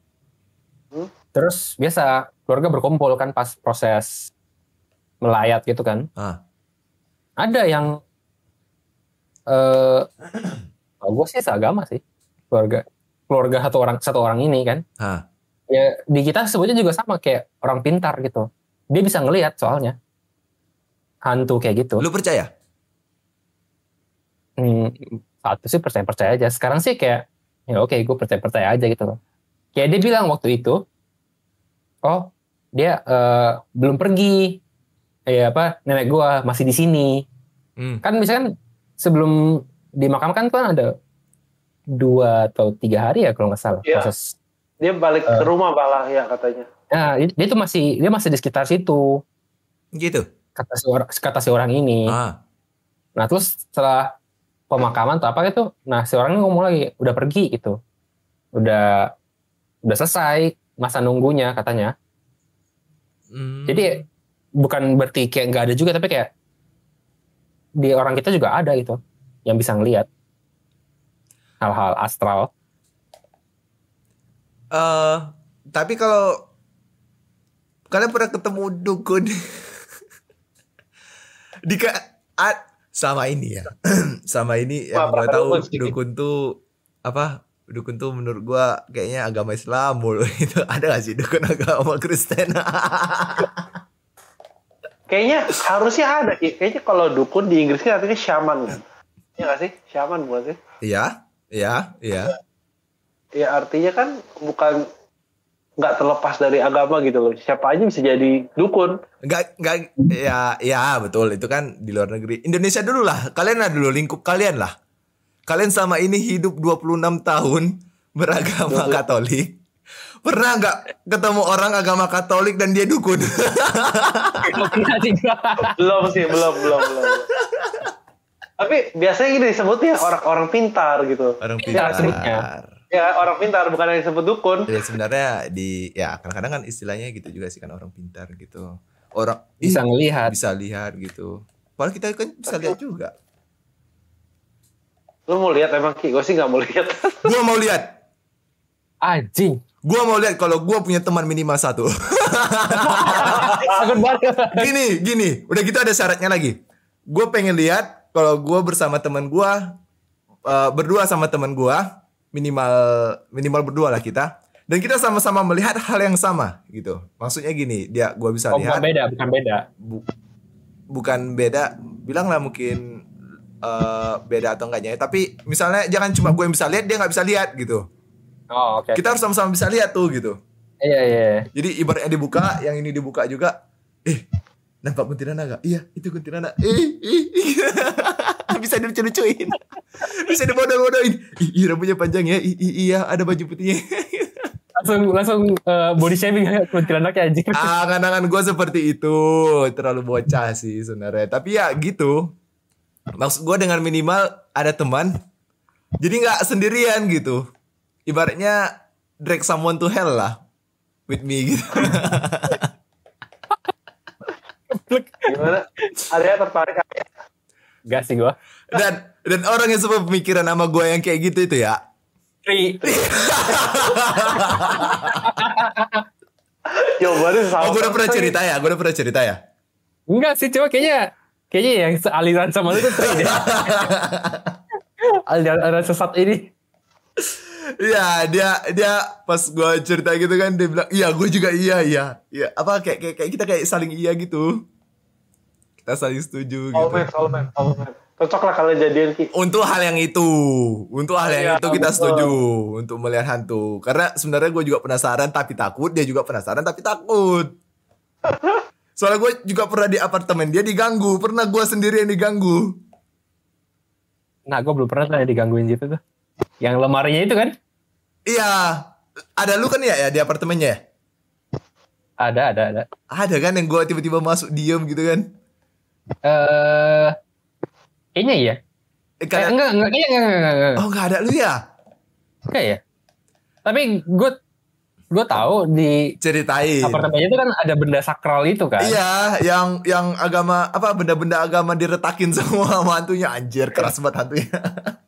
Hmm. Terus biasa keluarga berkumpul kan pas proses melayat gitu kan. Ah. Ada yang eh uh, gue sih seagama sih keluarga keluarga satu orang satu orang ini kan. Hah. Ya di kita sebutnya juga sama kayak orang pintar gitu. Dia bisa ngelihat soalnya hantu kayak gitu. lu percaya Hmm, satu sih percaya percaya aja. Sekarang sih kayak ya oke gue percaya percaya aja gitu loh. kayak dia bilang waktu itu oh dia eh, belum pergi kayak apa nenek gua masih di sini Hmm. kan misalkan sebelum dimakamkan kan ada dua atau tiga hari ya kalau nggak salah Iya. proses Dia balik Eh. ke rumah malah ya katanya. nah dia dia tuh masih dia masih di sekitar situ Gitu. kata si orang kata si orang ini Ah. nah terus setelah pemakaman atau apa gitu nah si orang ini ngomong lagi udah pergi gitu udah udah selesai masa nunggunya katanya Hmm. Jadi bukan berarti kayak nggak ada juga tapi kayak di orang kita juga ada gitu yang bisa ngelihat hal-hal astral. Eh, tapi kalau kalian pernah ketemu dukun di ka- a- sama ini ya, sama ini yang Wah, gue tahu dukun dukun tuh apa? Dukun tuh menurut gua kayaknya agama Islam mulu itu ada gak sih dukun agama Kristen? Kayaknya harusnya ada. Kayaknya kalau dukun di Inggris kan artinya shaman kan. Iya nggak sih? Shaman bukan sih? Iya, iya, iya. Ya artinya kan bukan nggak terlepas dari agama gitu loh. Siapa aja bisa jadi dukun. Enggak, enggak, ya, ya betul itu kan di luar negeri. Indonesia dulu lah, kalian lah dulu lingkup kalian lah. Kalian sama ini hidup 26 tahun beragama Katolik. Pernah nggak ketemu orang agama Katolik dan dia dukun? belum sih, belum, belum, belum. Tapi biasanya gini disebutnya orang-orang pintar gitu. orang Ya, pintar. Ya orang pintar bukan yang disebut dukun. Ya sebenarnya di ya kadang-kadang kan istilahnya gitu juga sih kan orang pintar gitu. Orang Bisa ih, ngelihat. bisa lihat gitu. Padahal kita kan bisa lihat juga. Lu mau lihat emang Ki? Gue sih nggak mau lihat. Gua mau lihat. Anjing. Gua mau lihat kalau gua punya teman minimal satu. Gini, gini, udah gitu ada syaratnya lagi. Gue pengen lihat kalau gue bersama teman gue, uh, berdua sama teman gue, minimal minimal berdua lah kita. Dan kita sama-sama melihat hal yang sama gitu. Maksudnya gini, dia gue bisa Oh, lihat bukan beda, bukan beda. bu- bukan beda, bilang lah mungkin uh, beda atau enggaknya. Tapi misalnya jangan cuma gue yang bisa lihat, dia nggak bisa lihat gitu. Oh, oke. Kita harus sama-sama bisa lihat tuh gitu. Iya, iya. Jadi ibaratnya dibuka, yang ini dibuka juga. Eh, nampak kuntilanak gak? Iya, itu kuntilanak. Eh, eh, eh. Bisa dilucu-lucuin. Bisa dibodoh-bodohin. Ih, ih, rambutnya panjang ya. Ih, iya, ada baju putihnya. Langsung langsung eh, body shaming kuntilanaknya anjing. Angan-angan gue seperti itu. Terlalu bocah sih sebenarnya. Tapi ya gitu. Maksud gue dengan minimal ada teman. Jadi nggak sendirian gitu. Ibaratnya drag someone to hell lah. With me gitu. Gimana? Ada yang tertarik? Enggak sih gua. dan dan orang yang semua pemikiran sama gue yang kayak gitu itu ya Tri. Jawabannya sama. oh gue udah pernah cerita ya gue udah pernah cerita ya Enggak sih, cuma kayaknya kayaknya yang sealiran sama lu tuh Tri deh. aliran, aliran sesat ini. Iya dia dia pas gue cerita gitu kan dia bilang iya gue juga iya iya. Iya apa kayak kayak, kayak kita kayak saling iya gitu. Kita saling setuju gitu. Soulmate, soulmate, soulmate. Cocok lah kalau jadian Ki. untuk hal yang itu. Untuk hal yang Iya, itu kita betul. setuju untuk melihat hantu. Karena sebenarnya gue juga penasaran tapi takut. Dia juga penasaran tapi takut. Soalnya gue juga pernah di apartemen dia diganggu. Pernah gue sendiri yang diganggu. Nah, gue belum pernah tuh digangguin gitu tuh. Yang lemarinya itu kan? Iya, ada lu kan ya, ya di apartemennya ya? Ada, ada, ada. Ada kan yang gue tiba-tiba masuk diem gitu kan? Eh, kayaknya iya. Eh, Eh, enggak, enggak, kayaknya enggak, enggak, enggak, enggak. oh nggak ada lu ya? Enggak ya. Tapi gue gue tahu di Ceritain. apartemennya itu kan ada benda sakral itu kan. Iya, yang yang agama apa benda-benda agama diretakin semua sama hantunya anjir keras banget hantunya.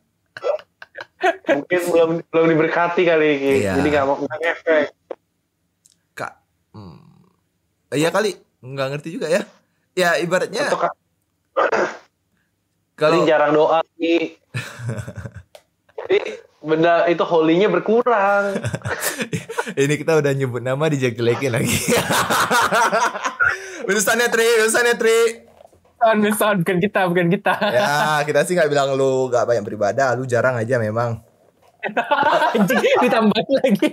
Mungkin belum belum diberkati kali Ki. Iya. Jadi nggak mau nggak ngefek. Kak, hmm. iya kali nggak ngerti juga ya. Ya ibaratnya Atau kalau Kali jarang doa Ki. Jadi benda itu holy-nya berkurang. ini kita udah nyebut nama dijelekin lagi. urusannya Tri, urusannya Tri. Bukan, bukan, bukan kita, bukan kita. Ya, kita sih nggak bilang lu nggak banyak beribadah, lu jarang aja memang. Ditambah lagi.